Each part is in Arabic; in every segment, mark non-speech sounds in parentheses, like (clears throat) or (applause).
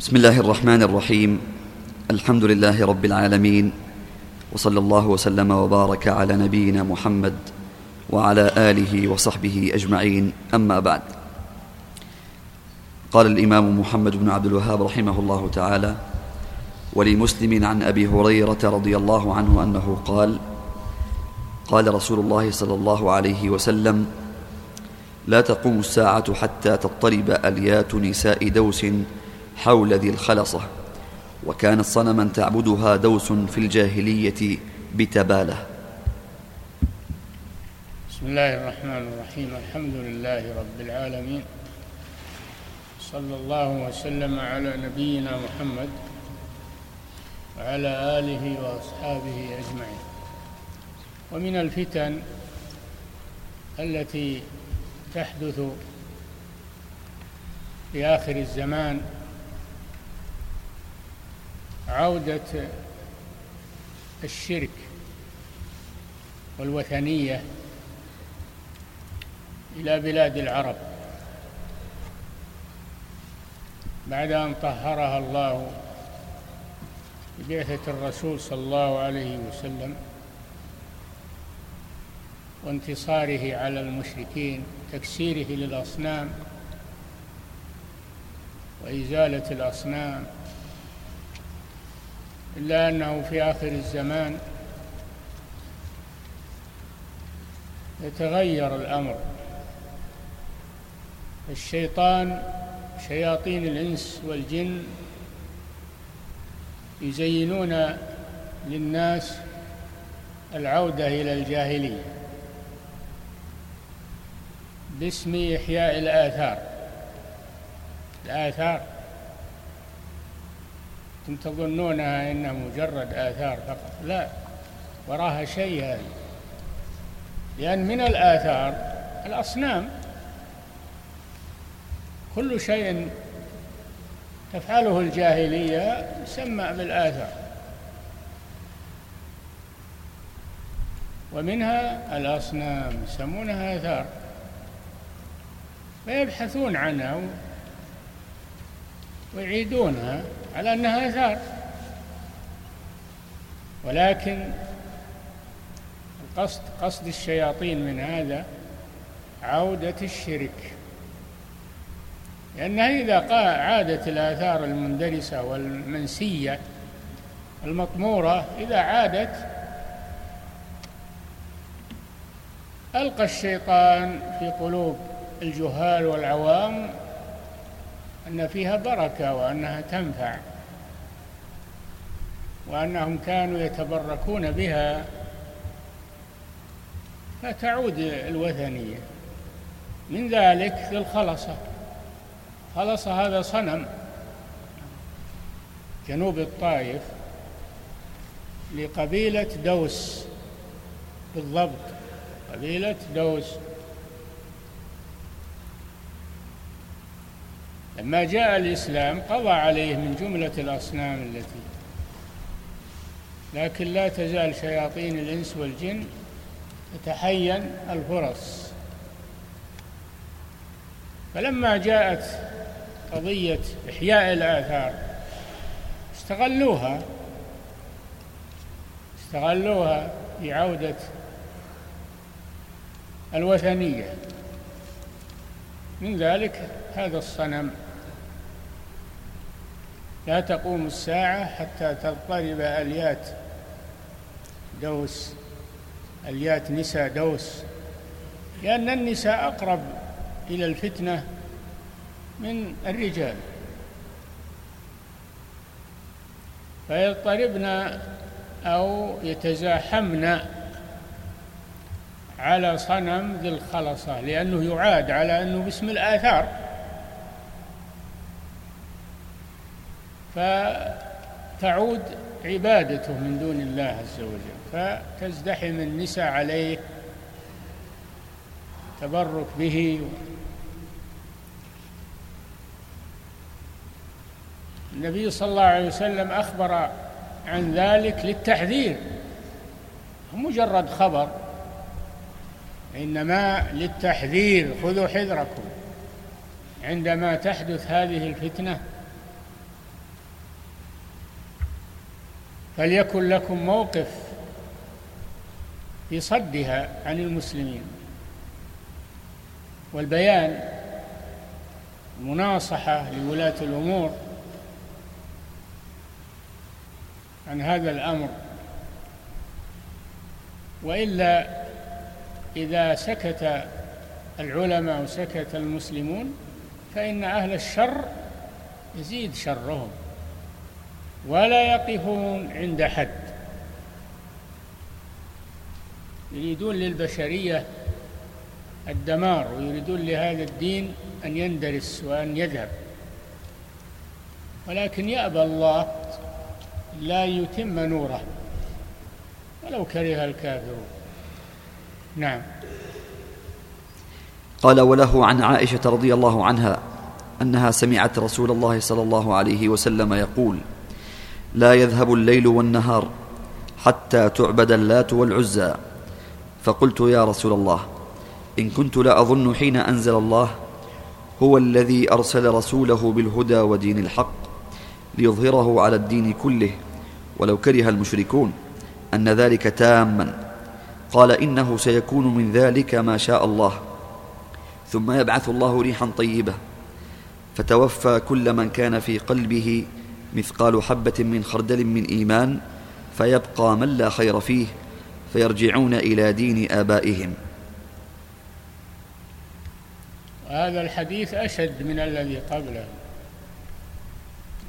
بسم الله الرحمن الرحيم. الحمد لله رب العالمين وصلى الله وسلم وبارك على نبينا محمد وعلى آله وصحبه أجمعين. أما بعد قال الإمام محمد بن عبد الوهاب رحمه الله تعالى ولمسلم عن أبي هريرة رضي الله عنه أنه قال قال رسول الله صلى الله عليه وسلم لا تقوم الساعة حتى تضطرب أليات نساء دوس حول ذي الخلصة. وكانت صنما تعبدها دوس في الجاهلية بتبالة. بسم الله الرحمن الرحيم. الحمد لله رب العالمين. صلى الله وسلم على نبينا محمد وعلى آله وأصحابه أجمعين. ومن الفتن التي تحدث في آخر الزمان عودة الشرك والوثنية إلى بلاد العرب. بعد أن طهرها الله ببعثة الرسول صلى الله عليه وسلم وانتصاره على المشركين تكسيره للأصنام وإزالة الأصنام إلا أنه في آخر الزمان يتغير الأمر. الشيطان شياطين الإنس والجن يزينون للناس العودة إلى الجاهلية باسم إحياء الآثار. الآثار أنتم تظنونها إنها مجرد آثار فقط. لا وراها شيء هذه لأن من الآثار الأصنام. كل شيء تفعله الجاهلية يسمى بالآثار. ومنها الأصنام يسمونها آثار. فيبحثون عنها ويعيدونها. على أنها آثار. ولكن القصد قصد الشياطين من هذا عودة الشرك. لأنها إذا عادت الآثار المندرسة والمنسية المطمورة إذا عادت ألقى الشيطان في قلوب الجهال والعوام أن فيها بركة وأنها تنفع وأنهم كانوا يتبركون بها فتعود الوثنية. من ذلك في الخلصة. خلصة هذا صنم جنوب الطائف لقبيلة دوس بالضبط. قبيلة دوس. لما جاء الإسلام قضى عليه من جملة الأصنام التي لكن لا تزال شياطين الإنس والجن تتحين الفرص. فلما جاءت قضية إحياء الآثار استغلوها. استغلوها في عودة الوثنية. من ذلك هذا الصنم. لا تقوم الساعة حتى تضطرب أليات دوس أليات نساء دوس. لأن النساء أقرب إلى الفتنة من الرجال. فيضطربن أو يتزاحمن على صنم ذي الخلصة لأنه يعاد على أنه باسم الآثار. فتعود عبادته من دون الله عز وجل فتزدحم النساء عليه تبرك به. النبي صلى الله عليه وسلم أخبر عن ذلك للتحذير مجرد خبر إنما للتحذير خذوا حذركم. عندما تحدث هذه الفتنة فليكن لكم موقف في صدها عن المسلمين. والبيان المناصحة لولاة الأمور عن هذا الأمر. وإلا إذا سكت العلماء وسكت المسلمون فإن أهل الشر يزيد شرهم. ولا يقفون عند حد. يريدون للبشرية الدمار ويريدون لهذا الدين أن يندرس وأن يذهب. ولكن يأبى الله لا يتم نوره. ولو كره الكافرون. نعم. قال وله عن عائشة رضي الله عنها أنها سمعت رسول الله صلى الله عليه وسلم يقول لا يذهب الليل والنهار حتى تعبد اللات والعزى. فقلت يا رسول الله إن كنت لأظن حين أنزل الله هو الذي أرسل رسوله بالهدى ودين الحق ليظهره على الدين كله ولو كره المشركون أن ذلك تاما. قال إنه سيكون من ذلك ما شاء الله. ثم يبعث الله ريحا طيبة فتوفى كل من كان في قلبه مثقال حبة من خردل من إيمان فيبقى من لا خير فيه فيرجعون إلى دين آبائهم. هذا الحديث أشد من الذي قبله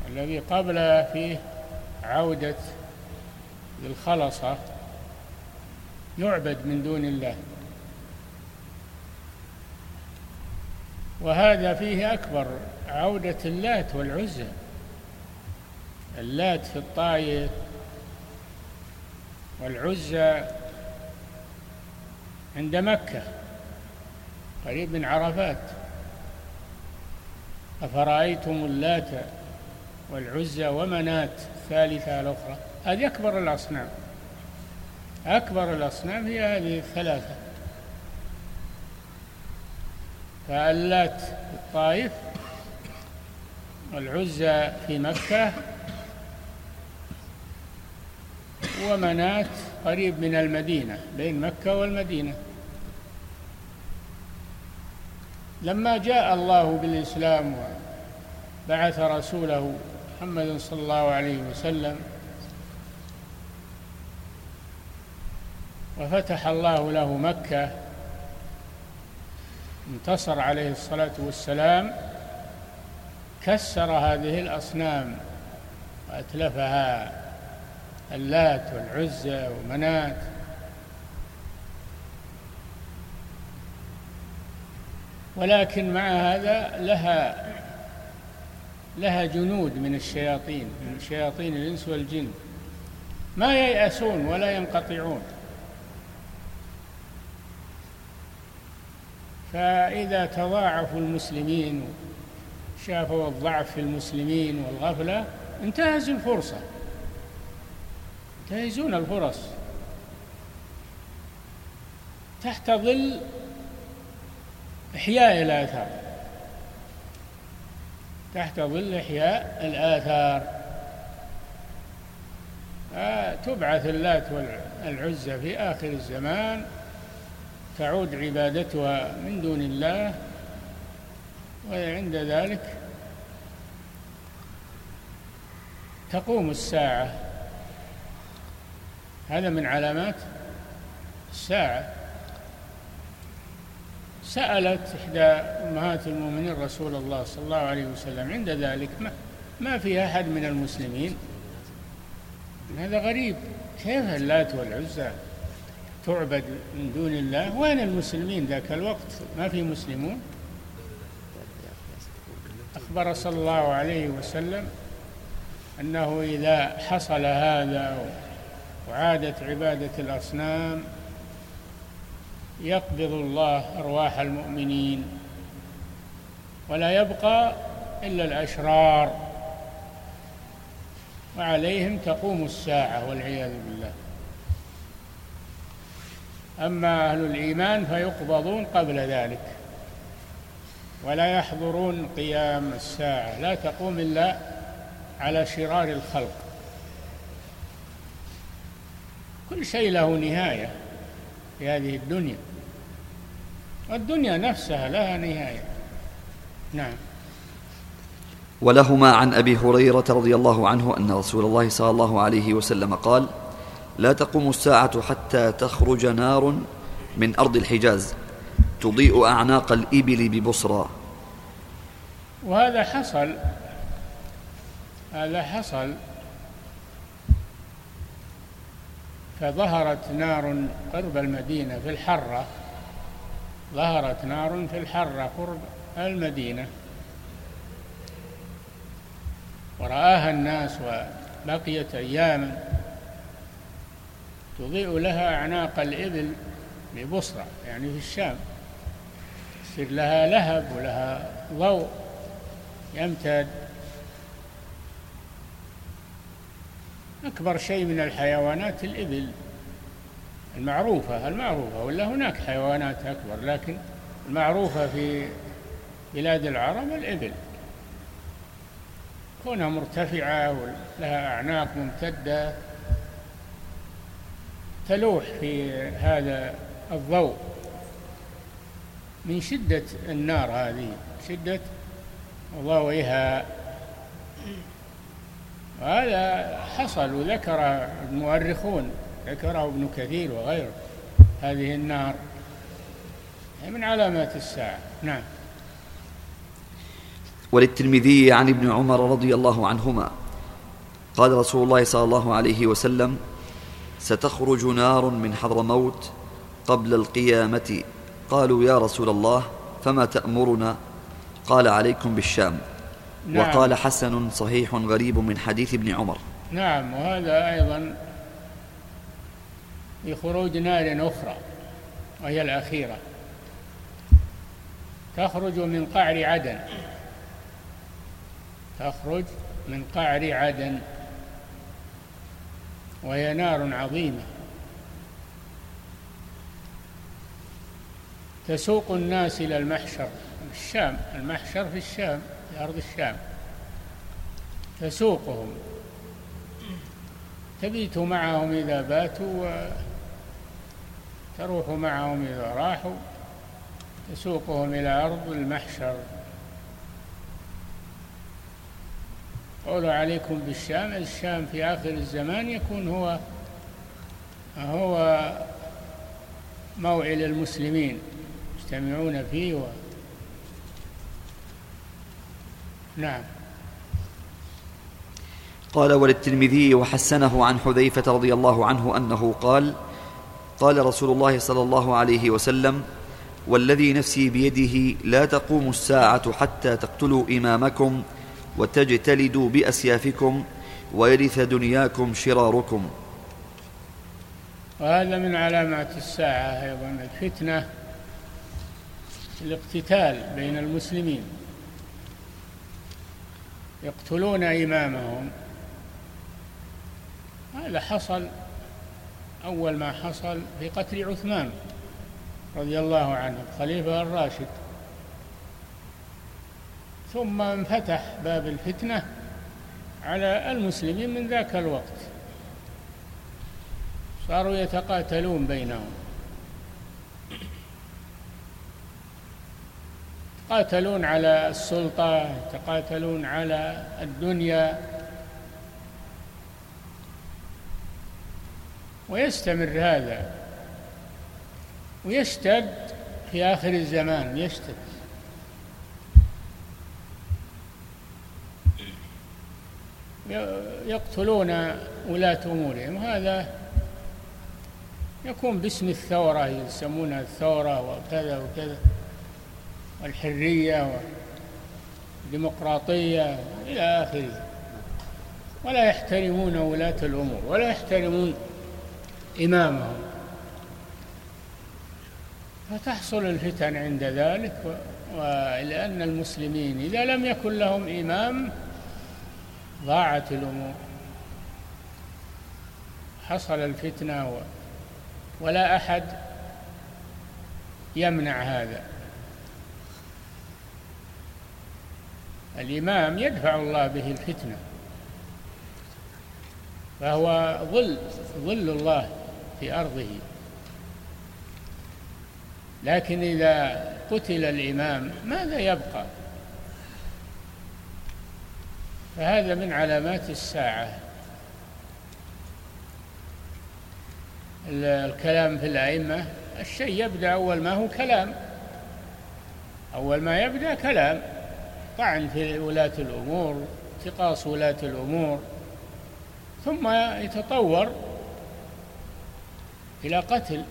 الذي قبله فيه عودة للخلصة. يعبد من دون الله. وهذا فيه أكبر عودة اللات والعزى. اللات في الطائف والعزى عند مكة قريب من عرفات. أفرأيتم اللات والعزى ومنات الثالثة الأخرى؟ هذه أكبر الأصنام. أكبر الأصنام هي هذه الثلاثة. فاللات في الطائف والعزى في مكة ومنات قريب من المدينة بين مكة والمدينة. لما جاء الله بالإسلام وبعث رسوله محمد صلى الله عليه وسلم وفتح الله له مكة انتصر عليه الصلاة والسلام كسر هذه الأصنام وأتلفها. اللات والعزى ومنات. ولكن مع هذا لها لها جنود من الشياطين من شياطين الإنس والجن. ما ييأسون ولا ينقطعون. فإذا تضاعفوا المسلمين شافوا الضعف في المسلمين والغفلة انتهزوا الفرصة. ينتهزون الفرص تحت ظل إحياء الآثار. تحت ظل إحياء الآثار. تبعث اللات والعزى في آخر الزمان. تعود عبادتها من دون الله. وعند ذلك تقوم الساعة. هذا من علامات الساعة. سألت إحدى أمهات المؤمنين رسول الله صلى الله عليه وسلم عند ذلك ما, ما في أحد من المسلمين؟ هذا غريب كيف اللات والعزى تعبد من دون الله؟ وين المسلمين ذاك الوقت؟ ما في مسلمون؟ أخبر صلى الله عليه وسلم أنه إذا حصل هذا وعادت عبادة الأصنام يقبض الله أرواح المؤمنين ولا يبقى إلا الأشرار وعليهم تقوم الساعة والعياذ بالله. أما أهل الإيمان فيقبضون قبل ذلك ولا يحضرون قيام الساعة لا تقوم إلا على شرار الخلق. كل شيء له نهاية في هذه الدنيا. والدنيا نفسها لها نهاية. نعم. ولهما عن أبي هريرة رضي الله عنه أن رسول الله صلى الله عليه وسلم قال لا تقوم الساعة حتى تخرج نار من أرض الحجاز تضيء أعناق الإبل ببصرى. وهذا حصل هذا حصل فظهرت نار قرب المدينة في الحرة. ظهرت نار في الحرة قرب المدينة. ورآها الناس وبقيت أياما. تضيء لها أعناق الإبل ببصرة يعني في الشام. يصير لها لهب ولها ضوء يمتد أكبر شيء من الحيوانات الإبل. المعروفة المعروفة ولا هناك حيوانات أكبر لكن المعروفة في بلاد العرب الإبل. كونها مرتفعة ولها أعناق ممتدة تلوح في هذا الضوء. من شدة النار هذه شدة ضوئها هذا حصل وذكر المؤرخون ذكره ابن كثير وغيره. هذه النار من علامات الساعة. نعم. وللترمذي عن ابن عمر رضي الله عنهما قال رسول الله صلى الله عليه وسلم ستخرج نار من حضرموت قبل القيامة قالوا يا رسول الله فما تأمرنا؟ قال عليكم بالشام نعم. وقال حسن صحيح غريب من حديث ابن عمر. نعم وهذا أيضا لخروج نار أخرى وهي الأخيرة. تخرج من قعر عدن. تخرج من قعر عدن. وهي نار عظيمة. تسوق الناس إلى المحشر. الشام المحشر في الشام. في أرض الشام. تسوقهم. تبيت معهم إذا باتوا وتروح معهم إذا راحوا. تسوقهم إلى أرض المحشر. قولوا عليكم بالشام الشام في آخر الزمان يكون هو هو موعل المسلمين يجتمعون فيه و... نعم. قال وللترمذي وحسنه عن حذيفة رضي الله عنه أنه قال قال رسول الله صلى الله عليه وسلم والذي نفسي بيده لا تقوم الساعة حتى تقتلوا إمامكم وتجتلدوا بأسيافكم ويرث دنياكم شراركم. وهذا من علامات الساعة أيضا الفتنة الاقتتال بين المسلمين. يقتلون إمامهم. هذا حصل أول ما حصل في قتل عثمان رضي الله عنه الخليفة الراشد. ثم انفتح باب الفتنة على المسلمين من ذاك الوقت. صاروا يتقاتلون بينهم. يتقاتلون على السلطة يتقاتلون على الدنيا. ويستمر هذا ويشتد في آخر الزمان يشتد. يقتلون ولاة أمورهم هذا يكون باسم الثورة يسمونها الثورة وكذا وكذا. والحرية والديمقراطية إلى آخره. ولا يحترمون ولاة الأمور ولا يحترمون إمامهم. فتحصل الفتن عند ذلك ولأن المسلمين إذا لم يكن لهم إمام ضاعت الأمور. حصل الفتنة ولا أحد يمنع هذا. الإمام يدفع الله به الفتنة. فهو ظل ظل الله في أرضه. لكن إذا قتل الإمام ماذا يبقى؟ فهذا من علامات الساعة. الكلام في الأئمة الشيء يبدأ أول ما هو كلام. أول ما يبدأ كلام. طعن في ولاة الأمور انتقاص ولاة الأمور. ثم يتطور إلى قتل.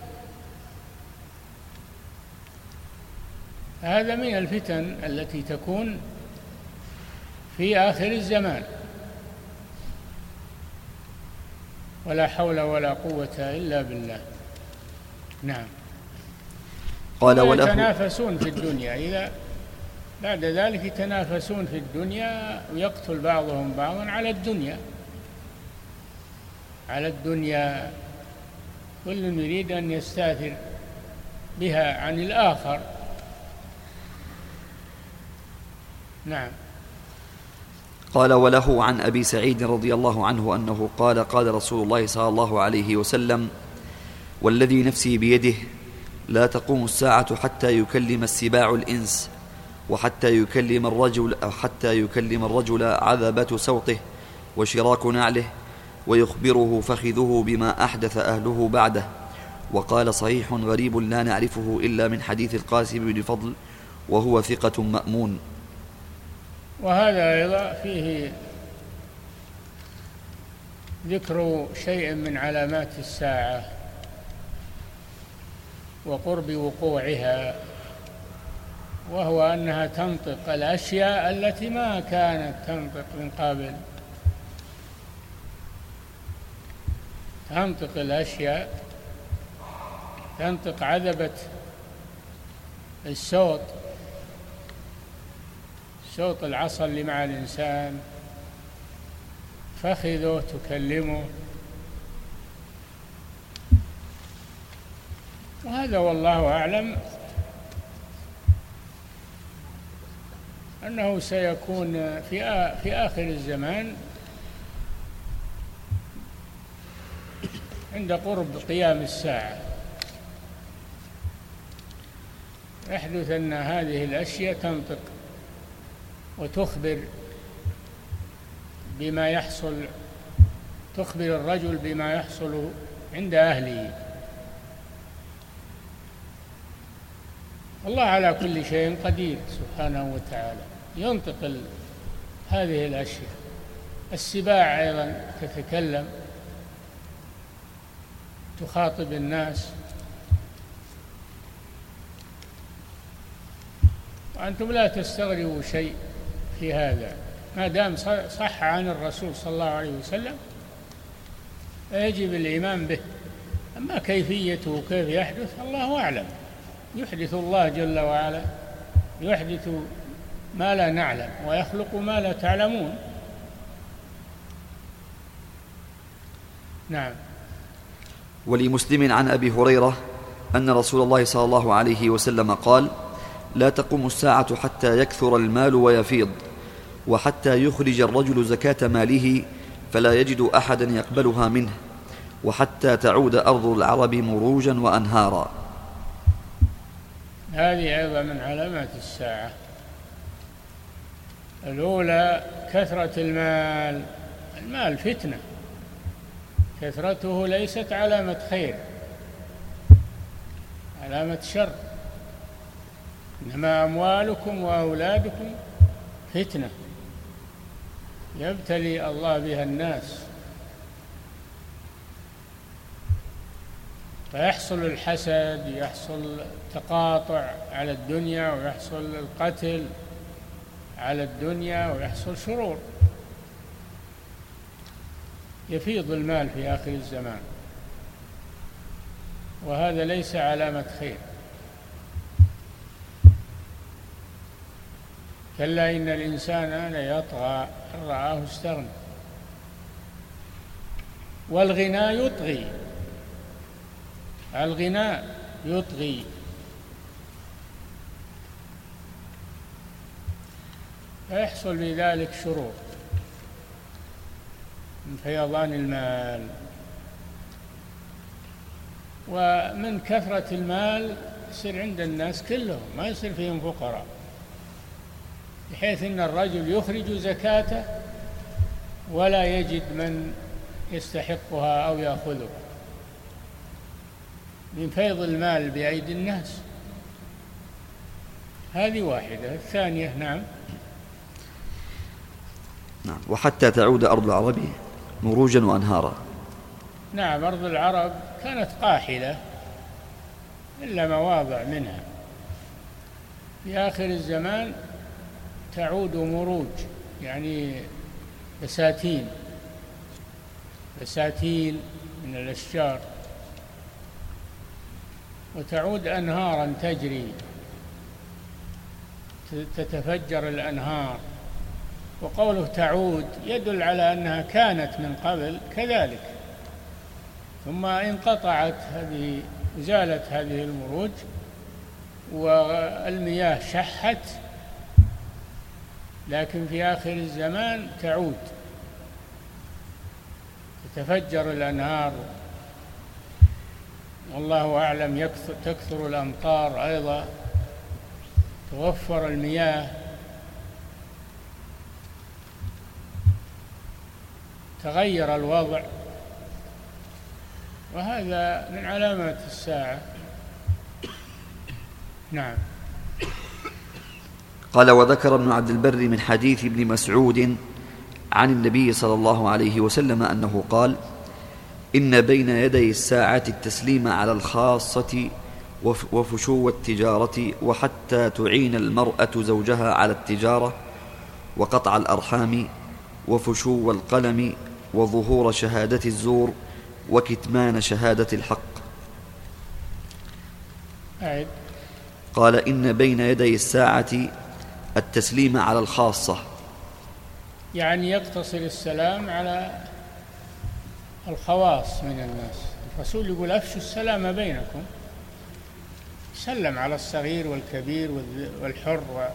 هذا من الفتن التي تكون في آخر الزمان. ولا حول ولا قوة إلا بالله. نعم. قال وله يتنافسون في الدنيا. إذا بعد ذلك يتنافسون في الدنيا ويقتل بعضهم بعضا على الدنيا. على الدنيا كل يريد أن يستاثر بها عن الآخر. نعم. قال وله عن أبي سعيد رضي الله عنه أنه قال قال رسول الله صلى الله عليه وسلم والذي نفسي بيده لا تقوم الساعة حتى يكلم السباع الإنس وحتى يكلم الرجل حتى يكلم الرجل عذبة سوطه وشراك نعله ويخبره فخذه بما أحدث أهله بعده. وقال صحيح غريب لا نعرفه إلا من حديث القاسم بن فضل وهو ثقة مأمون. وهذا أيضا فيه ذكر شيء من علامات الساعة وقرب وقوعها. وهو أنها تنطق الأشياء التي ما كانت تنطق من قبل. تنطق الأشياء تنطق عذبة الصوت صوت العصا اللي مع الإنسان. فخذه تكلمه. وهذا والله أعلم. أنه سيكون في في آخر الزمان عند قرب قيام الساعة. يحدث أن هذه الأشياء تنطق وتخبر بما يحصل تخبر الرجل بما يحصل عند أهله. الله على كل شيء قدير سبحانه وتعالى. ينطق هذه الأشياء. السباع أيضا تتكلم تخاطب الناس. وأنتم لا تستغربوا شيء في هذا. ما دام صح عن الرسول صلى الله عليه وسلم فيجب الإيمان به. أما كيفيته وكيف يحدث الله أعلم. يحدث الله جل وعلا يحدث ما لا نعلم ويخلق ما لا تعلمون. نعم. ولمسلم عن أبي هريرة أن رسول الله صلى الله عليه وسلم قال لا تقوم الساعة حتى يكثر المال ويفيض وحتى يخرج الرجل زكاة ماله فلا يجد أحدا يقبلها منه وحتى تعود أرض العرب مروجا وانهارا. هذه أيضا من علامات الساعة. الأولى كثرة المال. المال فتنة. كثرته ليست علامة خير علامة شر. إنما أموالكم وأولادكم فتنة. يبتلي الله بها الناس. فيحصل الحسد يحصل تقاطع على الدنيا ويحصل القتل. على الدنيا ويحصل شرور. يفيض المال في آخر الزمان. وهذا ليس علامة خير. كلا إن الإنسان ليطغى أن رآه استغنى. والغنى يطغي. الغنى يطغي. فيحصل بذلك شرور من فيضان المال. ومن كثرة المال يصير عند الناس كلهم ما يصير فيهم فقراء. بحيث إن الرجل يخرج زكاته ولا يجد من يستحقها أو يأخذها. من فيض المال بأيدي الناس. هذه واحدة. الثانية نعم. نعم. وحتى تعود أرض العرب مروجا وانهارا. نعم أرض العرب كانت قاحلة إلا مواضع منها. في آخر الزمان تعود مروج يعني بساتين. بساتين من الأشجار. وتعود أنهارا تجري. تتفجر الأنهار. وقوله تعود يدل على أنها كانت من قبل كذلك. ثم انقطعت هذه زالت هذه المروج والمياه شحت لكن في آخر الزمان تعود. تتفجر الأنهار. والله أعلم يكثر تكثر الأمطار أيضا. توفر المياه. تغير الوضع. وهذا من علامات الساعة. نعم. قال وذكر ابن عبد البر من حديث ابن مسعود عن النبي صلى الله عليه وسلم أنه قال إن بين يدي الساعة التسليم على الخاصة وفشو التجارة وحتى تعين المرأة زوجها على التجارة وقطع الأرحام وفشو القلم وظهور شهادة الزور وكتمان شهادة الحق. قال إن بين يدي الساعة التسليم على الخاصة. يعني يقتصر السلام على الخواص من الناس. الرسول يقول أفشوا السلام بينكم. سلم على الصغير والكبير والحر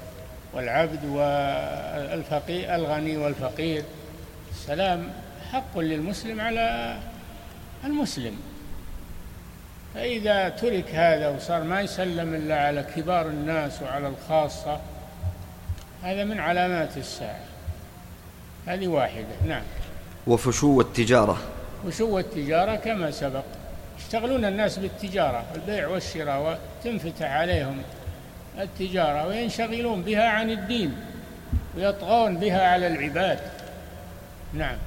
والعبد والفقير الغني والفقير. السلام حق للمسلم على المسلم. فإذا ترك هذا وصار ما يسلم إلا على كبار الناس وعلى الخاصة هذا من علامات الساعة. هذه واحدة. نعم. وفشو التجارة. فشو التجارة كما سبق. يشتغلون الناس بالتجارة البيع والشراء وتنفتح عليهم التجارة وينشغلون بها عن الدين ويطغون بها على العباد. نعم.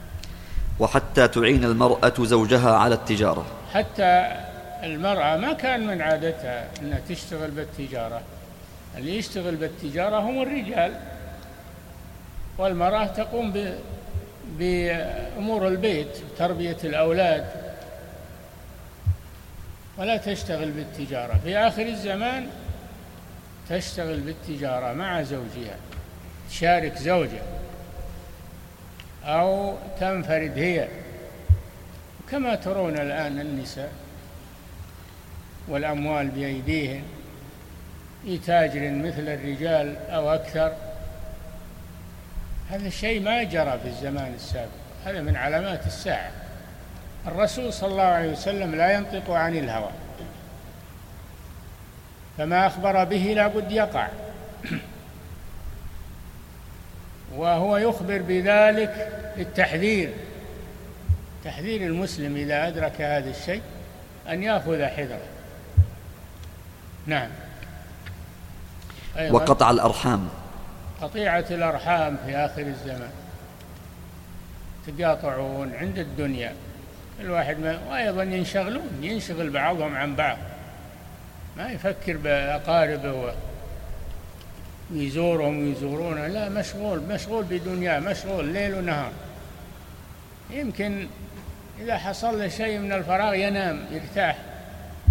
وحتى تعين المرأة زوجها على التجارة. حتى المرأة ما كان من عادتها أنها تشتغل بالتجارة. اللي يشتغل بالتجارة هم الرجال. والمرأة تقوم بأمور البيت تربية الأولاد. ولا تشتغل بالتجارة. في آخر الزمان تشتغل بالتجارة مع زوجها تشارك زوجها. أو تنفرد هي. كما ترون الآن النساء والأموال بأيديهن تاجر مثل الرجال أو أكثر. هذا الشيء ما جرى في الزمان السابق هذا من علامات الساعة. الرسول صلى الله عليه وسلم لا ينطق عن الهوى فما أخبر به لا بد يقع. وهو يخبر بذلك للتحذير. تحذير المسلم إذا أدرك هذا الشيء أن يأخذ حذره. نعم. أيضا. وقطع الأرحام. قطيعة الأرحام في آخر الزمان. تقاطعون عند الدنيا. الواحد ما وأيضا ينشغلون ينشغل بعضهم عن بعض. ما يفكر بأقاربه. ويزورهم ويزورونه. لا مشغول مشغول بدنياه مشغول ليل ونهار. يمكن إذا حصل له شيء من الفراغ ينام يرتاح.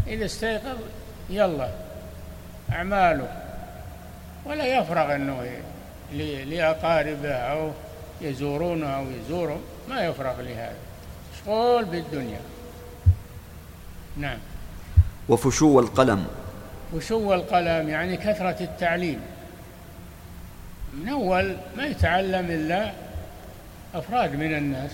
إذا استيقظ يلا أعماله. ولا يفرغ أنه لأقاربه أو يزورونه أو يزورهم. ما يفرغ لهذا. مشغول بالدنيا. نعم. وفشو القلم. فشو القلم؟ يعني كثرة التعليم. من أول ما يتعلم إلا أفراد من الناس.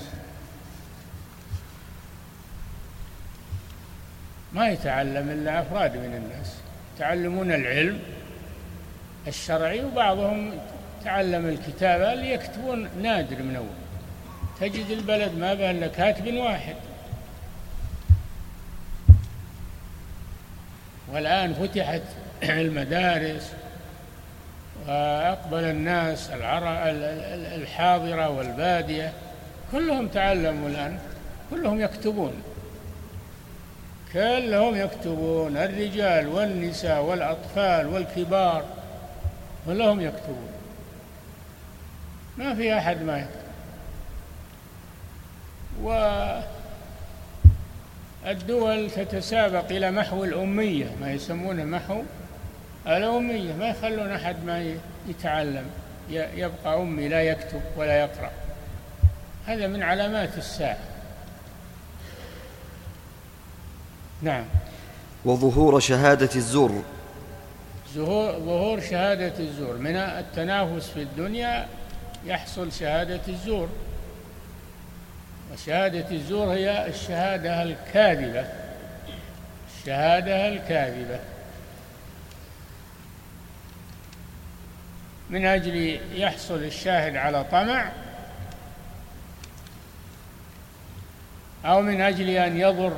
ما يتعلم إلا أفراد من الناس. يتعلمون العلم الشرعي وبعضهم تعلم الكتابة اللي يكتبون نادر من أول. تجد البلد ما بها إلا كاتب واحد. والآن فتحت (clears throat) المدارس وأقبل الناس الحاضرة والبادية كلهم تعلموا الآن كلهم يكتبون. كلهم يكتبون الرجال والنساء والأطفال والكبار كلهم يكتبون. ما في أحد ما يكتب. والدول تتسابق إلى محو الأمية ما يسمونه محو الأمية ما يخلون أحد ما يتعلم. يبقى أمي لا يكتب ولا يقرأ. هذا من علامات الساعة. نعم. وظهور شهادة الزور. ظهور شهادة الزور. من التنافس في الدنيا يحصل شهادة الزور. وشهادة الزور هي الشهادة الكاذبة. الشهادة الكاذبة. من أجل يحصل الشاهد على طمع أو من أجل أن يضر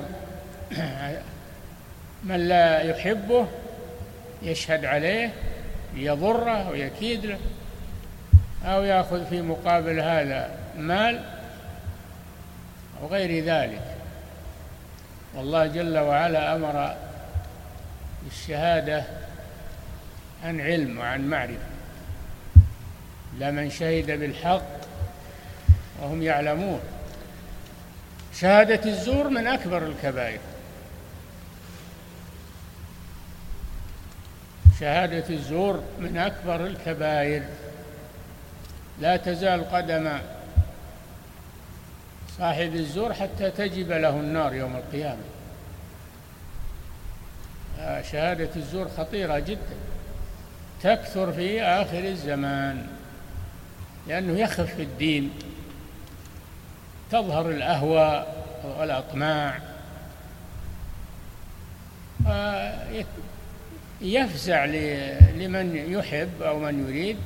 من لا يحبه يشهد عليه يضره ويكيد له أو يأخذ في مقابل هذا مال أو غير ذلك. والله جل وعلا أمر بالشهادة عن علم وعن معرفة. لمن شهد بالحق وهم يعلمون. شهادة الزور من أكبر الكبائر. شهادة الزور من أكبر الكبائر. لا تزال قدم صاحب الزور حتى تجب له النار يوم القيامة. آه، شهادة الزور خطيرة جدا. تكثر في آخر الزمان. لأنه يخف في الدين. تظهر الأهواء والأطماع. يفزع لمن يحب أو من يريد.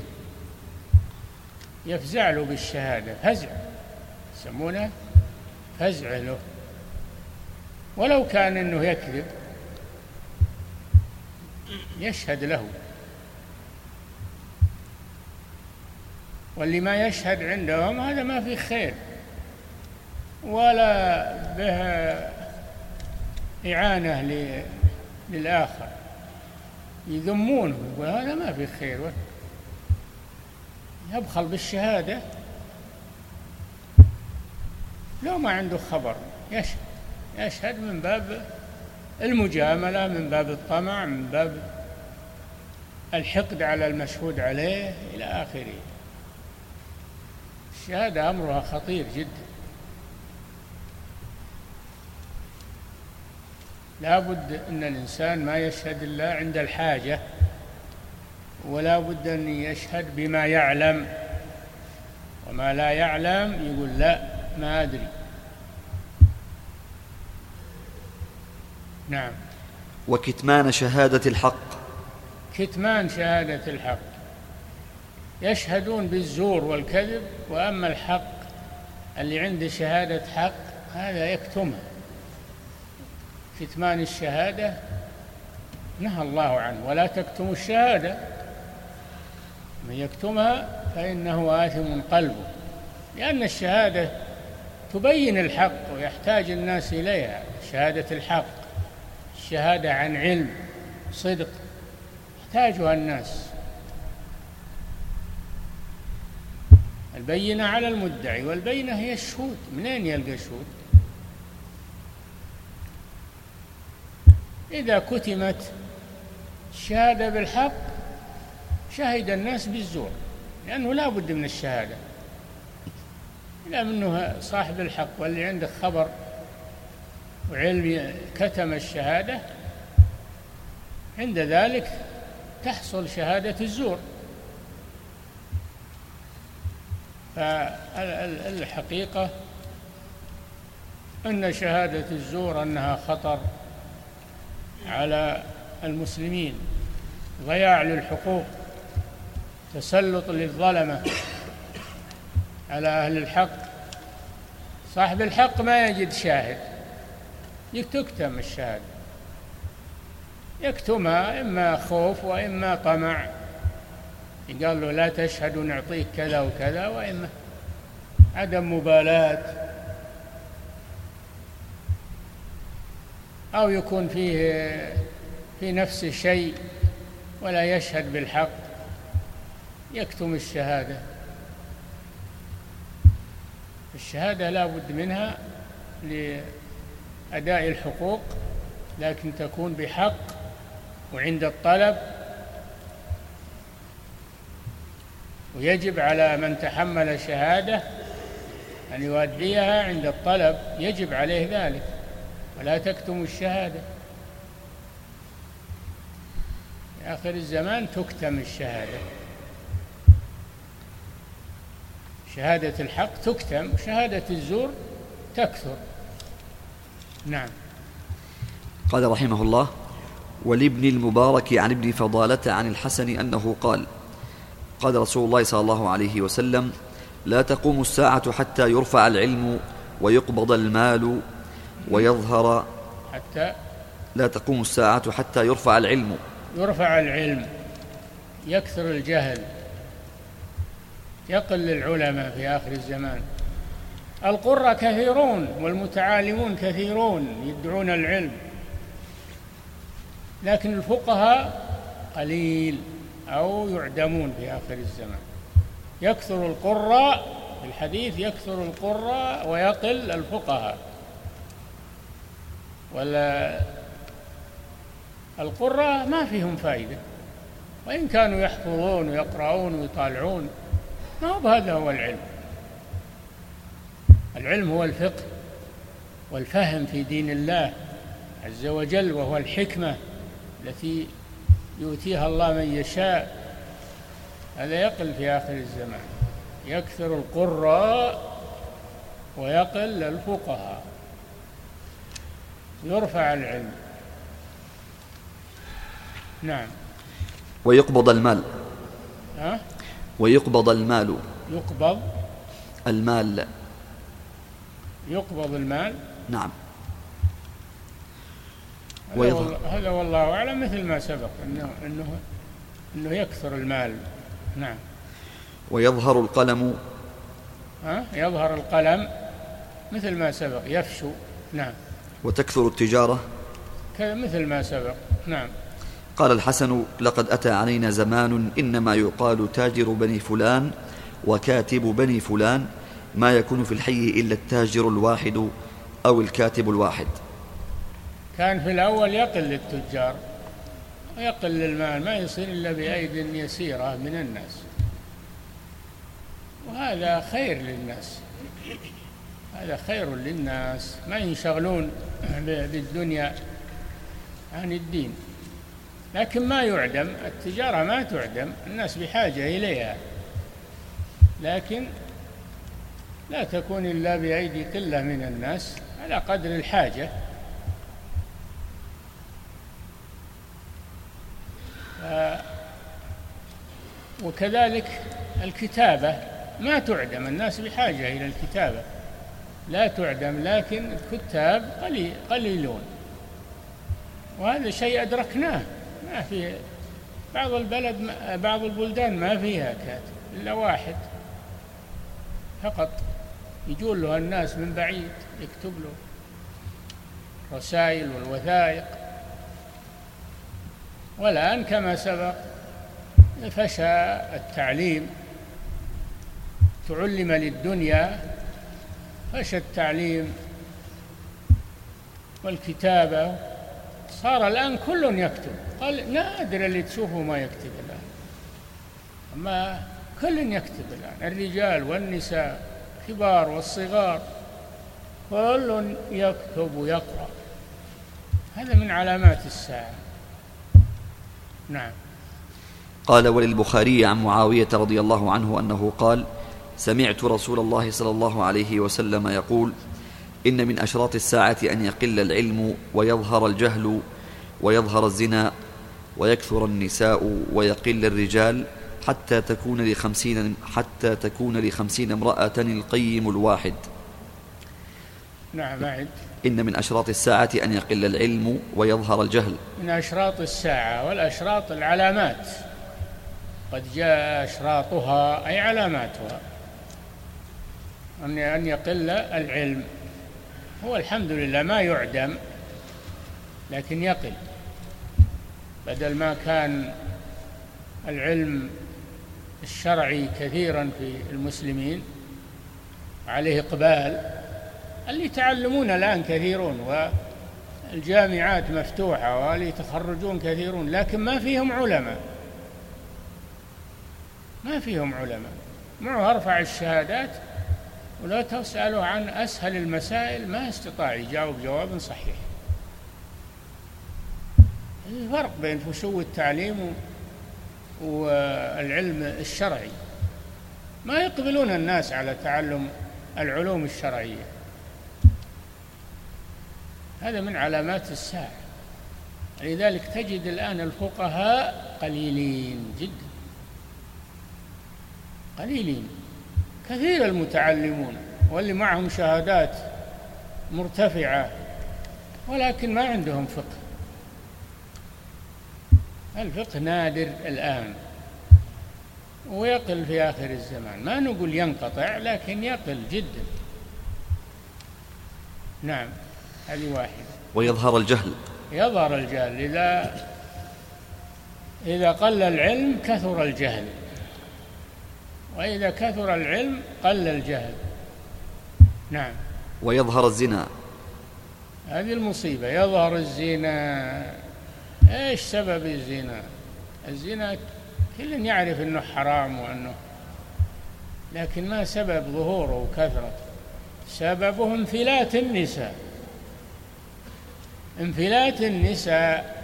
يفزع له بالشهادة. فزع. يسمونه فزع له. ولو كان إنه يكذب يشهد له. واللي ما يشهد عندهم هذا ما في خير. ولا به إعانة للآخر. يذمونه يقول هذا ما في خير. يبخل بالشهادة. لو ما عنده خبر يشهد يشهد من باب المجاملة من باب الطمع من باب الحقد على المشهود عليه إلى آخره. الشهادة أمرها خطير جدا. لا بد أن الإنسان ما يشهد إلا عند الحاجة ولا بد أن يشهد بما يعلم. وما لا يعلم يقول لا ما أدري. نعم. وكتمان شهادة الحق. كتمان شهادة الحق. يشهدون بالزور والكذب وأما الحق اللي عنده شهادة حق هذا يكتمها كتمان الشهادة نهى الله عنه ولا تكتموا الشهادة. من يكتمها فإنه آثم قلبه لأن الشهادة تبين الحق ويحتاج الناس إليها شهادة الحق الشهادة عن علم صدق يحتاجها الناس. البينة على المدعي والبينة هي الشهود. منين يلقى شهود إذا كتمت الشهادة بالحق شهد الناس بالزور لأنه لا بد من الشهادة. لا منه صاحب الحق واللي عنده خبر وعلم كتم الشهادة عند ذلك تحصل شهادة الزور. فالحقيقة أن شهادة الزور أنها خطر على المسلمين. ضياع للحقوق تسلط للظلمة على أهل الحق. صاحب الحق ما يجد شاهد تكتم الشهادة. يكتمها إما خوف وإما طمع. قال له لا تشهد ونعطيك كذا وكذا وإما عدم مبالاة. أو يكون فيه في نفسه شيء ولا يشهد بالحق يكتم الشهادة. الشهادة لا بد منها لأداء الحقوق لكن تكون بحق وعند الطلب ويجب على من تحمل شهادة أن يؤديها عند الطلب يجب عليه ذلك. ولا تكتم الشهادة. في آخر الزمان تكتم الشهادة. شهادة الحق تكتم شهادة الزور تكثر. نعم. قال رحمه الله ولابن المبارك عن ابن فضالة عن الحسن أنه قال قال رسول الله صلى الله عليه وسلم لا تقوم الساعة حتى يرفع العلم ويقبض المال ويظهر حتى لا تقوم الساعة حتى يرفع العلم. يرفع العلم. يكثر الجهل. يقل العلماء في آخر الزمان. القرى كثيرون والمتعالمون كثيرون يدعون العلم. لكن الفقهاء قليل. أو يعدمون في آخر الزمان. يكثر القراء في الحديث يكثر القراء ويقل الفقهاء. ولا القراء ما فيهم فائدة وإن كانوا يحفظون ويقرؤون ويطالعون ما هو هذا هو العلم. العلم هو الفقه والفهم في دين الله عز وجل وهو الحكمة التي يؤتيها الله من يشاء. هذا يقل في آخر الزمان. يكثر القراء ويقل الفقهاء. يرفع العلم. نعم. ويقبض المال. ها؟ ويقبض المال. يقبض. المال. يقبض المال. نعم. هذا والله, هذا والله أعلم مثل ما سبق انه انه إنه يكثر المال. نعم. ويظهر القلم. ها؟ يظهر القلم مثل ما سبق يفشو. نعم. وتكثر التجارة. مثل ما سبق. نعم. قال الحسن لقد أتى علينا زمان إنما يقال تاجر بني فلان وكاتب بني فلان ما يكون في الحي إلا التاجر الواحد أو الكاتب الواحد. كان في الأول يقل التجار ويقل المال ما يصير إلا بأيد يسيرة من الناس. وهذا خير للناس هذا خير للناس. ما ينشغلون (clears throat) بالدنيا عن الدين لكن ما يعدم التجارة ما تعدم الناس بحاجة إليها. لكن لا تكون إلا بأيدي قلة من الناس على قدر الحاجة. وكذلك الكتابة ما تعدم الناس بحاجة إلى الكتابة. لا تعدم لكن الكتاب قليل قليلون. وهذا شيء أدركناه. ما في بعض البلد بعض البلدان ما فيها كاتب إلا واحد فقط. يجون له الناس من بعيد يكتب له رسائل والوثائق. والآن كما سبق فشى التعليم. تعلم للدنيا فشى التعليم والكتابة. صار الآن كل يكتب. قال نادر اللي تشوفه ما يكتب الآن. أما كل يكتب الآن. الرجال والنساء الكبار والصغار كل يكتب ويقرأ. هذا من علامات الساعة. نعم. قال وللبخاري عن معاوية رضي الله عنه أنه قال سمعت رسول الله صلى الله عليه وسلم يقول إن من أشراط الساعة أن يقل العلم ويظهر الجهل ويظهر الزنا ويكثر النساء ويقل الرجال حتى تكون لخمسين حتى تكون لخمسين امرأة القيم الواحد. نعم أعد إن من أشراط الساعة أن يقل العلم ويظهر الجهل. من أشراط الساعة والأشراط العلامات. قد جاء أشراطها أي علاماتها. أن يقل العلم. هو الحمد لله ما يعدم لكن يقل. بدل ما كان العلم الشرعي كثيرا في المسلمين عليه إقبال اللي يتعلمون الآن كثيرون والجامعات مفتوحة واللي يتخرجون كثيرون لكن ما فيهم علماء. ما فيهم علماء. معه أرفع الشهادات ولو تسأله عن أسهل المسائل ما استطاع يجاوب جواب صحيح. الفرق بين فسو التعليم والعلم الشرعي. ما يقبلون الناس على تعلم العلوم الشرعية. هذا من علامات الساعة. لذلك تجد الآن الفقهاء قليلين جدا. قليلين. كثير المتعلمون واللي معهم شهادات مرتفعة ولكن ما عندهم فقه. الفقه نادر الآن ويقل في آخر الزمان. ما نقول ينقطع لكن يقل جدا. نعم. هذه واحدة. ويظهر الجهل. يظهر الجهل. إذا إذا قل العلم كثر الجهل. وإذا كثر العلم قل الجهل. نعم. ويظهر الزنا. هذه المصيبة. يظهر الزنا. إيش سبب الزنا؟ الزنا كل يعرف إنه حرام وإنه لكن ما سبب ظهوره وكثرته. سببه انفلات النساء انفلات النساء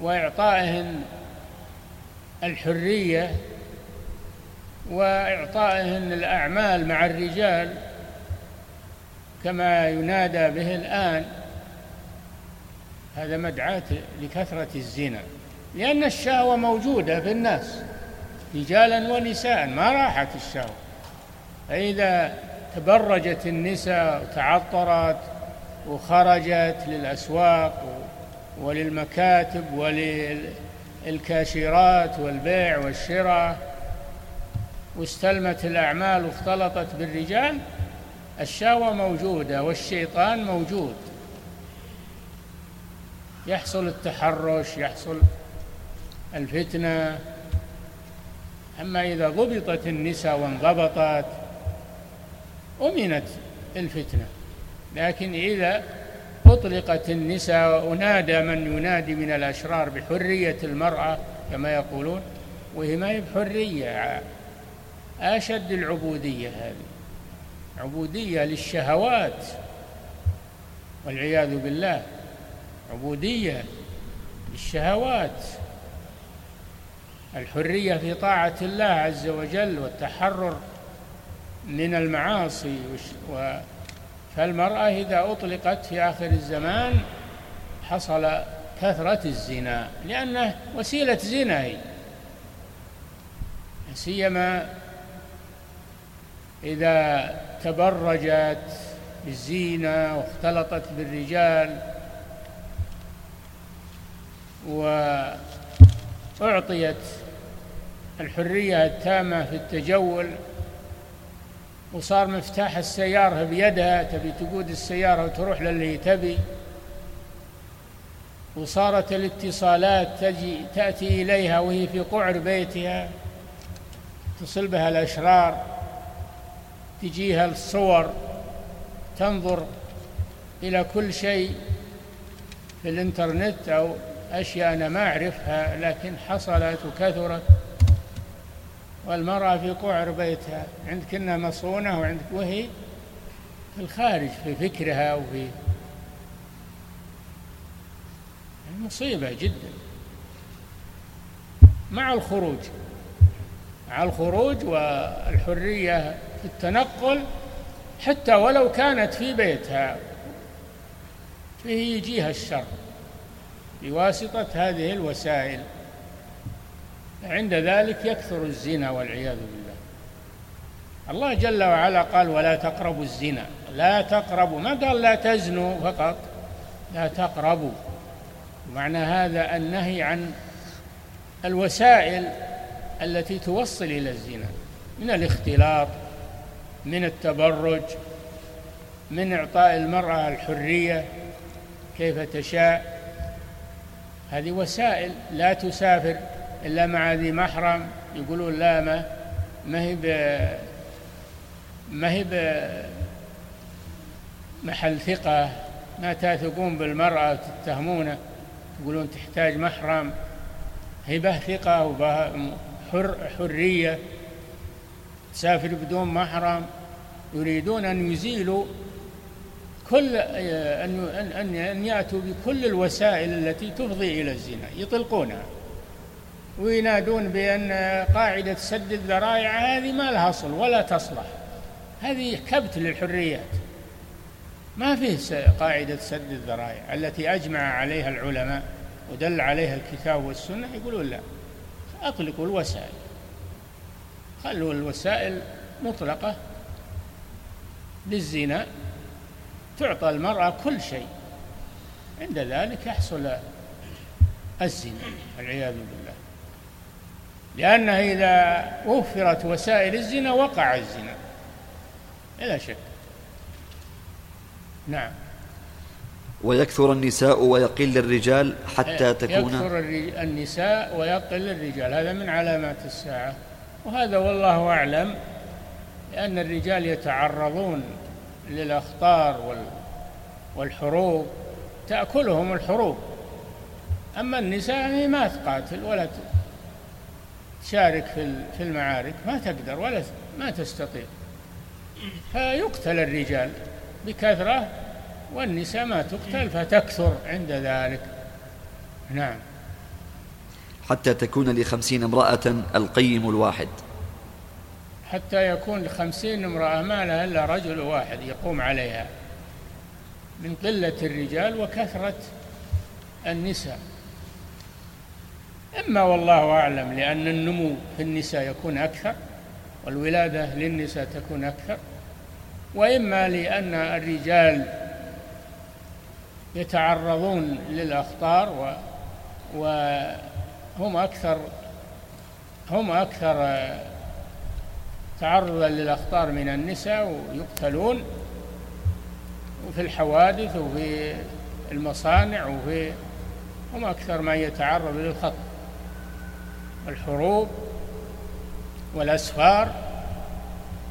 وإعطائهن الحرية وإعطائهن الأعمال مع الرجال كما ينادى به الآن هذا مدعاة لكثرة الزنا لأن الشهوة موجودة في الناس رجالا ونساء ما راحت الشهوة. فإذا تبرجت النساء وتعطرت وخرجت للأسواق وللمكاتب وللكاشيرات والبيع والشراء واستلمت الأعمال واختلطت بالرجال الشهوة موجودة والشيطان موجود. يحصل التحرش يحصل الفتنة. أما إذا ضبطت النساء وانضبطت أمنت الفتنة. لكن إذا أطلقت النساء ونادى من ينادي من الأشرار بحرية المرأة كما يقولون وهي ما هي بحرية أشد العبودية هذه. عبودية للشهوات والعياذ بالله. عبودية للشهوات. الحرية في طاعة الله عز وجل والتحرر من المعاصي فالمرأة إذا أطلقت في آخر الزمان حصل كثرة الزنا لأنه وسيلة زنا هي سيما إذا تبرجت بالزينة واختلطت بالرجال وأعطيت الحرية التامة في التجول وصار مفتاح السيارة بيدها تبي تقود السيارة وتروح للي تبي. وصارت الاتصالات تجي تأتي إليها وهي في قعر بيتها. تصل بها الأشرار تجيها الصور تنظر إلى كل شيء في الإنترنت أو أشياء أنا ما أعرفها لكن حصلت وكثرت. والمرأة في قعر بيتها. عندك إنها مصونة وعندك وهي في الخارج في فكرها وفي مصيبة جدا. مع الخروج. مع الخروج والحرية في التنقل حتى ولو كانت في بيتها. فيه يجيها الشر. بواسطة هذه الوسائل. عند ذلك يكثر الزنا والعياذ بالله. الله جل وعلا قال ولا تقربوا الزنا. لا تقربوا. ما قال لا تزنوا فقط. لا تقربوا. معنى هذا النهي عن الوسائل التي توصل إلى الزنا. من الاختلاط من التبرج من إعطاء المرأة الحرية كيف تشاء. هذه وسائل لا تسافر. إلا مع ذي محرم يقولون لا ما ما هي ما هي محل ثقة. ما تثقون بالمرأة تتهمونه تقولون تحتاج محرم. هبة ثقة وحر حرية. تسافر بدون محرم. يريدون أن يزيلوا كل أن أن يأتوا بكل الوسائل التي تفضي إلى الزنا. يطلقونها. وينادون بأن قاعدة سد الذرائع هذه ما لها أصل ولا تصلح. هذه كبت للحريات. ما فيه قاعدة سد الذرائع التي أجمع عليها العلماء ودل عليها الكتاب والسنة يقولون لا. أطلقوا الوسائل. خلوا الوسائل مطلقة للزنا. تعطى المرأة كل شيء. عند ذلك يحصل الزنا والعياذ بالله. لأنها إذا وفرت وسائل الزنا وقع الزنا. بلا شك. نعم. ويكثر النساء ويقل الرجال حتى إيه، تكون يكثر النساء ويقل الرجال. هذا من علامات الساعة. وهذا والله أعلم لأن الرجال يتعرضون للأخطار والحروب. تأكلهم الحروب. أما النساء ما تقاتل ولا تشارك في المعارك ما تقدر ولا ما تستطيع. فيقتل الرجال بكثرة والنساء ما تقتل فتكثر عند ذلك. نعم. حتى تكون لخمسين امرأة القيم الواحد. حتى يكون لخمسين امرأة ما لها إلا رجل واحد يقوم عليها. من قلة الرجال وكثرة النساء. إما والله أعلم لأن النمو في النساء يكون أكثر والولادة للنساء تكون أكثر وإما لأن الرجال يتعرضون للأخطار و وهم أكثر هم أكثر تعرضا للأخطار من النساء ويقتلون وفي الحوادث وفي المصانع وفي هم أكثر ما يتعرض للخطر. الحروب والأسفار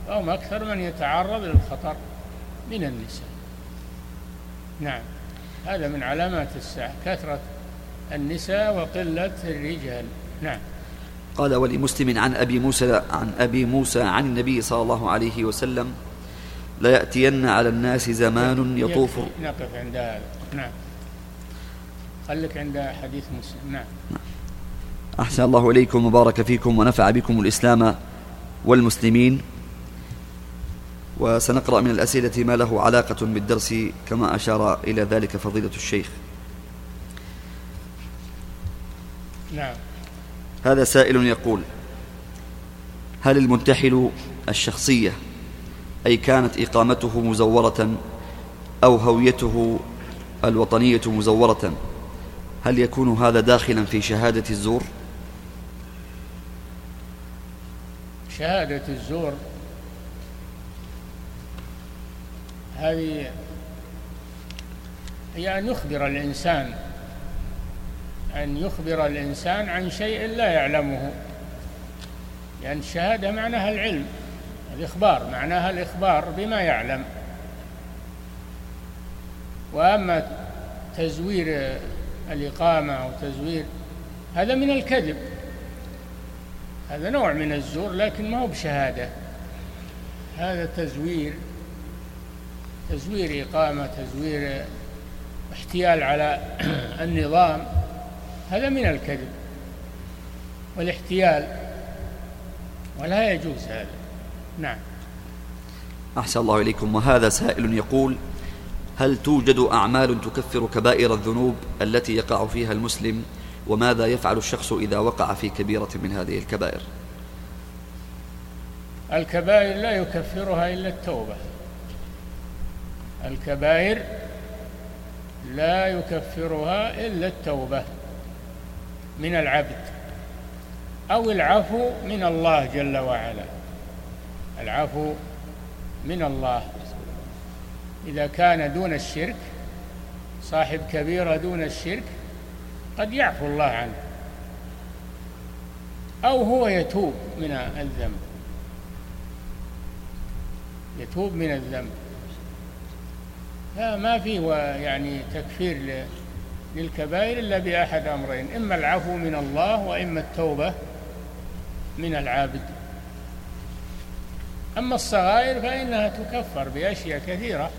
فهم أكثر من يتعرض للخطر من النساء. نعم هذا من علامات الساعة كثرة النساء وقلة الرجال. نعم. قال ولمسلم عن أبي موسى عن أبي موسى عن النبي صلى الله عليه وسلم لا يأتين على الناس زمان يطوف. نقف عند هذا. نعم. خليك عند حديث مسلم. نعم. أحسن الله إليكم وبارك فيكم ونفع بكم الإسلام والمسلمين. وسنقرأ من الأسئلة ما له علاقة بالدرس كما أشار إلى ذلك فضيلة الشيخ. نعم. هذا سائل يقول هل المنتحل الشخصية أي كانت إقامته مزورة أو هويته الوطنية مزورة هل يكون هذا داخلا في شهادة الزور؟ شهادة الزور. هذه هي أن يخبر الإنسان أن يخبر الإنسان عن شيء لا يعلمه لأن الشهادة معناها العلم الإخبار معناها الإخبار بما يعلم. وأما تزوير الإقامة أو تزوير هذا من الكذب. هذا نوع من الزور لكن ما هو بشهادة. هذا تزوير تزوير إقامة تزوير احتيال على (clears throat) النظام. هذا من الكذب والاحتيال ولا يجوز هذا. نعم. أحسن الله إليكم. وهذا سائل يقول هل توجد أعمال تكفر كبائر الذنوب التي يقع فيها المسلم وماذا يفعل الشخص إذا وقع في كبيرة من هذه الكبائر؟ الكبائر لا يكفرها إلا التوبة. الكبائر لا يكفرها إلا التوبة من العبد أو العفو من الله جل وعلا. العفو من الله. إذا كان دون الشرك صاحب كبيرة دون الشرك قد يعفو الله عنه. أو هو يتوب من الذنب. يتوب من الذنب. لا ما في يعني تكفير للكبائر إلا بأحد أمرين. إما العفو من الله وإما التوبة من العابد. أما الصغائر فإنها تكفر بأشياء كثيرة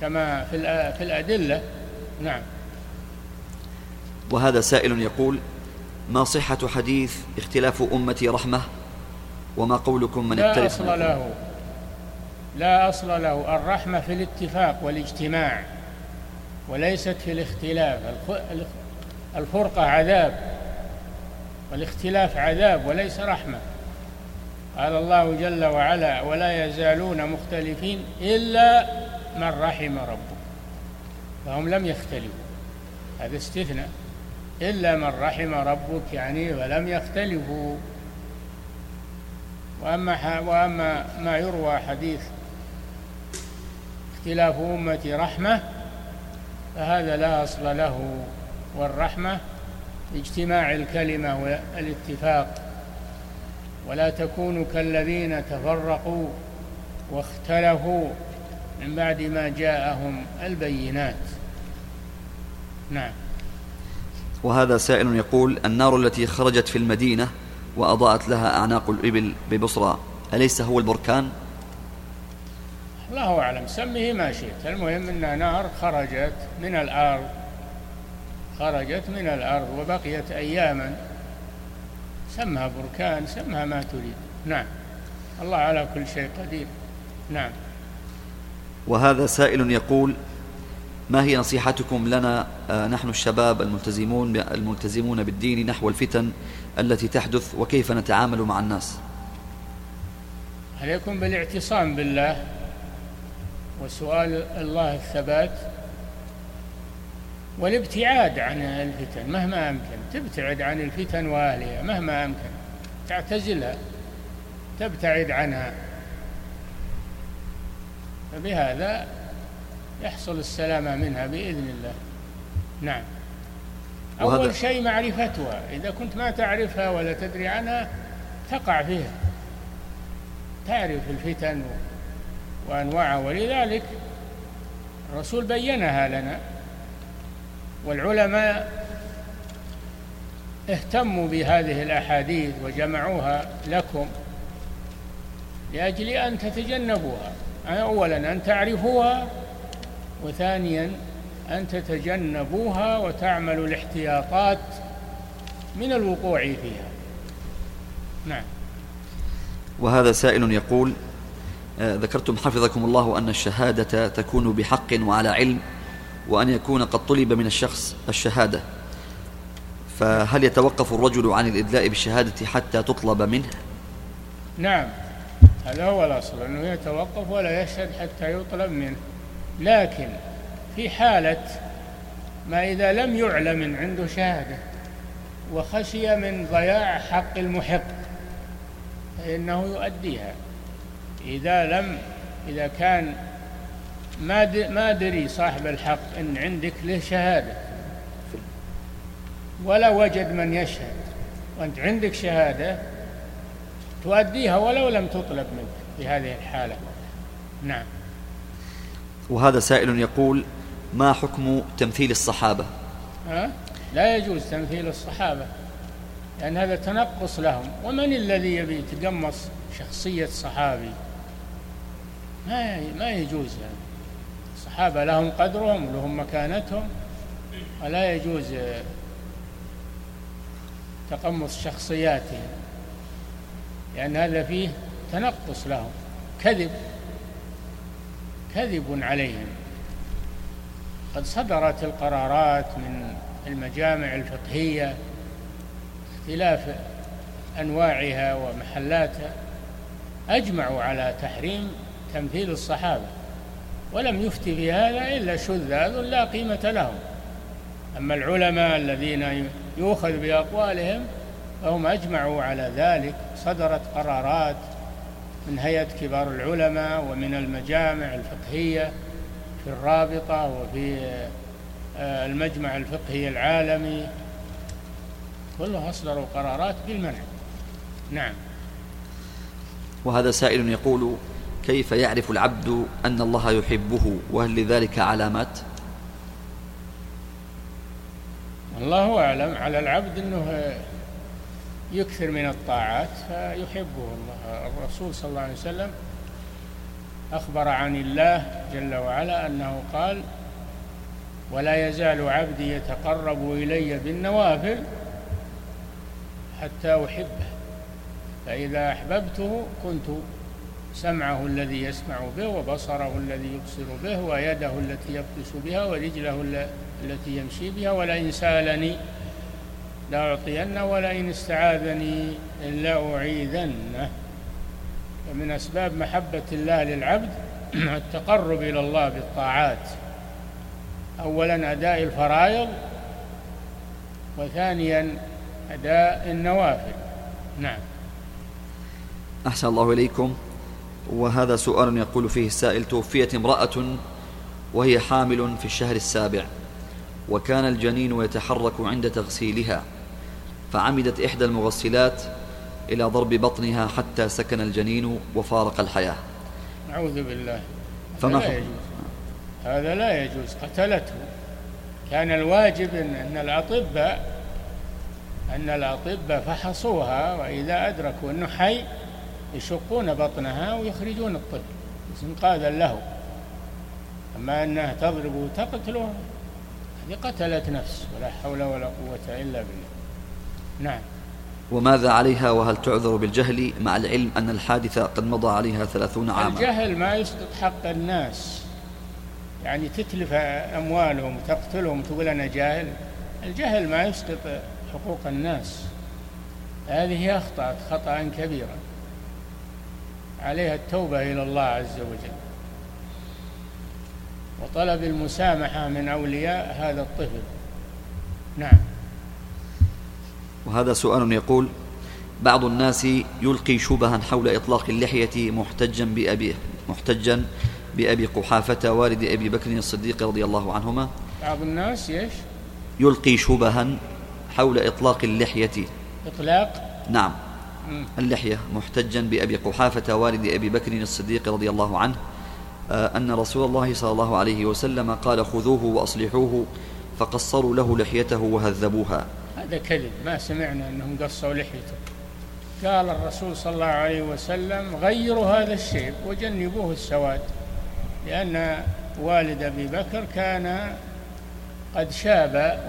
كما في الأدلة. نعم. وهذا سائل يقول ما صحة حديث اختلاف أمتي رحمة؟ وما قولكم من لا أصل له. لا أصل له. الرحمة في الاتفاق والاجتماع وليست في الاختلاف. الفرقة عذاب والاختلاف عذاب وليس رحمة. قال الله جل وعلا ولا يزالون مختلفين إلا من رحم ربك فهم لم يختلفوا. هذا استثناء. إلا من رحم ربك يعني ولم يختلفوا. وأما وأما ما يروى حديث اختلاف أمتي رحمة فهذا لا أصل له. والرحمة اجتماع الكلمة والاتفاق. ولا تكونوا كالذين تفرقوا واختلفوا من بعد ما جاءهم البينات. نعم. وهذا سائل يقول النار التي خرجت في المدينة وأضاءت لها أعناق الإبل ببصرى أليس هو البركان؟ الله أعلم سميه ما شئت. المهم أنها نار خرجت من الأرض خرجت من الأرض وبقيت أياما. سمها بركان سمها ما تريد. نعم. الله على كل شيء قدير. نعم. وهذا سائل يقول ما هي نصيحتكم لنا آه، نحن الشباب الملتزمون الملتزمون بالدين نحو الفتن التي تحدث وكيف نتعامل مع الناس؟ عليكم بالاعتصام بالله وسؤال الله الثبات والابتعاد عن الفتن مهما أمكن. تبتعد عن الفتن وأهلها مهما أمكن. تعتزلها تبتعد عنها. فبهذا يحصل السلامة منها بإذن الله. نعم. أول شيء معرفتها. إذا كنت ما تعرفها ولا تدري عنها تقع فيها. تعرف الفتن وأنواعها. ولذلك الرسول بينها لنا والعلماء اهتموا بهذه الأحاديث وجمعوها لكم لأجل أن تتجنبوها. أولا أن تعرفوها وثانيا أن تتجنبوها وتعملوا الاحتياطات من الوقوع فيها. نعم. وهذا سائل يقول آه، ذكرتم حفظكم الله أن الشهادة تكون بحق وعلى علم وأن يكون قد طلب من الشخص الشهادة. فهل يتوقف الرجل عن الإدلاء بالشهادة حتى تطلب منه؟ نعم. هذا هو الأصل أنه يتوقف ولا يشهد حتى يطلب منه. لكن في حالة ما إذا لم يعلم عنده شهادة وخشي من ضياع حق المحق فإنه يؤديها. إذا لم إذا كان ما ما دري صاحب الحق إن عندك له شهادة. ولا وجد من يشهد. وأنت عندك شهادة تؤديها ولو لم تطلب منك في هذه الحالة. نعم. وهذا سائل يقول ما حكم تمثيل الصحابة؟ ها؟ لا يجوز تمثيل الصحابة لأن هذا تنقص لهم. ومن الذي يبي يتقمص شخصية صحابي؟ ما ما يجوز يعني. الصحابة لهم قدرهم لهم مكانتهم. ولا يجوز تقمص شخصياتهم لأن هذا فيه تنقص لهم. كذب. كذب عليهم. قد صدرت القرارات من المجامع الفقهية اختلاف أنواعها ومحلاتها أجمعوا على تحريم تمثيل الصحابة ولم يفتي في هذا إلا شذاذ لا قيمة لهم. أما العلماء الذين يؤخذ بأقوالهم فهم أجمعوا على ذلك صدرت قرارات من هيئة كبار العلماء ومن المجامع الفقهية في الرابطة وفي آه، المجمع الفقهي العالمي. كلها أصدروا قرارات بالمنع. نعم. وهذا سائل يقول كيف يعرف العبد أن الله يحبه وهل لذلك علامات؟ الله أعلم على العبد أنه يكثر من الطاعات فيحبه الله. الرسول صلى الله عليه وسلم أخبر عن الله جل وعلا أنه قال ولا يزال عبدي يتقرب إلي بالنوافل حتى أحبه فإذا أحببته كنت سمعه الذي يسمع به وبصره الذي يبصر به ويده التي يبطش بها ورجله التي يمشي بها ولئن سألني لأعطينه ولئن استعاذني لأعيذنه ومن أسباب محبة الله للعبد (clears throat) التقرب إلى الله بالطاعات. أولا أداء الفرائض. وثانيا أداء النوافل. نعم. أحسن الله إليكم. وهذا سؤال يقول فيه السائل توفيت امرأة وهي حامل في الشهر السابع وكان الجنين يتحرك عند تغسيلها. فعمدت إحدى المغسلات إلى ضرب بطنها حتى سكن الجنين وفارق الحياة. أعوذ بالله. فما لا يجوز. هذا لا يجوز. قتلته. كان الواجب إن, إن الأطباء أن الأطباء فحصوها وإذا أدركوا أنه حي يشقون بطنها ويخرجون الطفل إنقاذا له. أما أنها تضرب وتقتله هذه قتلت نفس. ولا حول ولا قوة إلا بالله. نعم. وماذا عليها وهل تعذر بالجهل مع العلم أن الحادثة قد مضى عليها ثلاثون عاما؟ الجهل ما يسقط حق الناس. يعني تتلف أموالهم وتقتلهم تقول أنا جاهل. الجهل ما يسقط حقوق الناس. هذه أخطأت خطأ كبيرا عليها التوبة إلى الله عز وجل. وطلب المسامحة من أولياء هذا الطفل. نعم. وهذا سؤال يقول بعض الناس يلقي شبها حول إطلاق اللحية محتجا بأبي محتجا بأبي قحافة والد أبي بكر الصديق رضي الله عنهما. بعض الناس يش يلقي شبها حول إطلاق اللحية. إطلاق؟ نعم. اللحية محتجا بأبي قحافة والد أبي بكر الصديق رضي الله عنه. آه، أن رسول الله صلى الله عليه وسلم قال خذوه وأصلحوه فقصروا له لحيته وهذبوها. هذا كذب ما سمعنا أنهم قصوا لحيته. قال الرسول صلى الله عليه وسلم غيروا هذا الشيب وجنبوه السواد. لأن والد أبي بكر كان قد شاب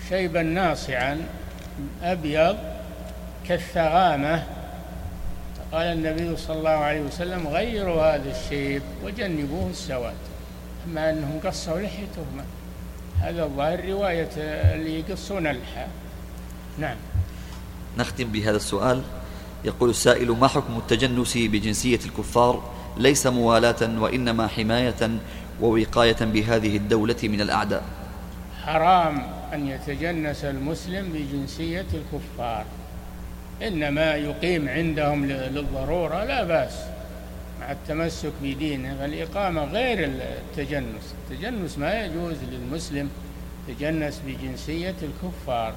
وشيبا ناصعا أبيض كالثغامة. قال النبي صلى الله عليه وسلم غيروا هذا الشيب وجنبوه السواد. أما أنهم قصوا لحيتهم هذا الظاهر رواية اللي يقصون اللحى نعم. نختم بهذا السؤال. يقول السائل ما حكم التجنس بجنسية الكفار؟ ليس موالاة وإنما حماية ووقاية بهذه الدولة من الأعداء. حرام أن يتجنس المسلم بجنسية الكفار. إنما يقيم عندهم للضرورة لا بأس. التمسك بدينه فالإقامة غير التجنس. التجنس ما يجوز للمسلم تجنس بجنسية الكفار.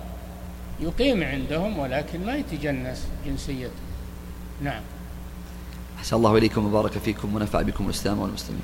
يقيم عندهم ولكن ما يتجنس جنسيته. نعم. أحسن الله إليكم وبارك فيكم ونفع بكم الإسلام والمسلمين.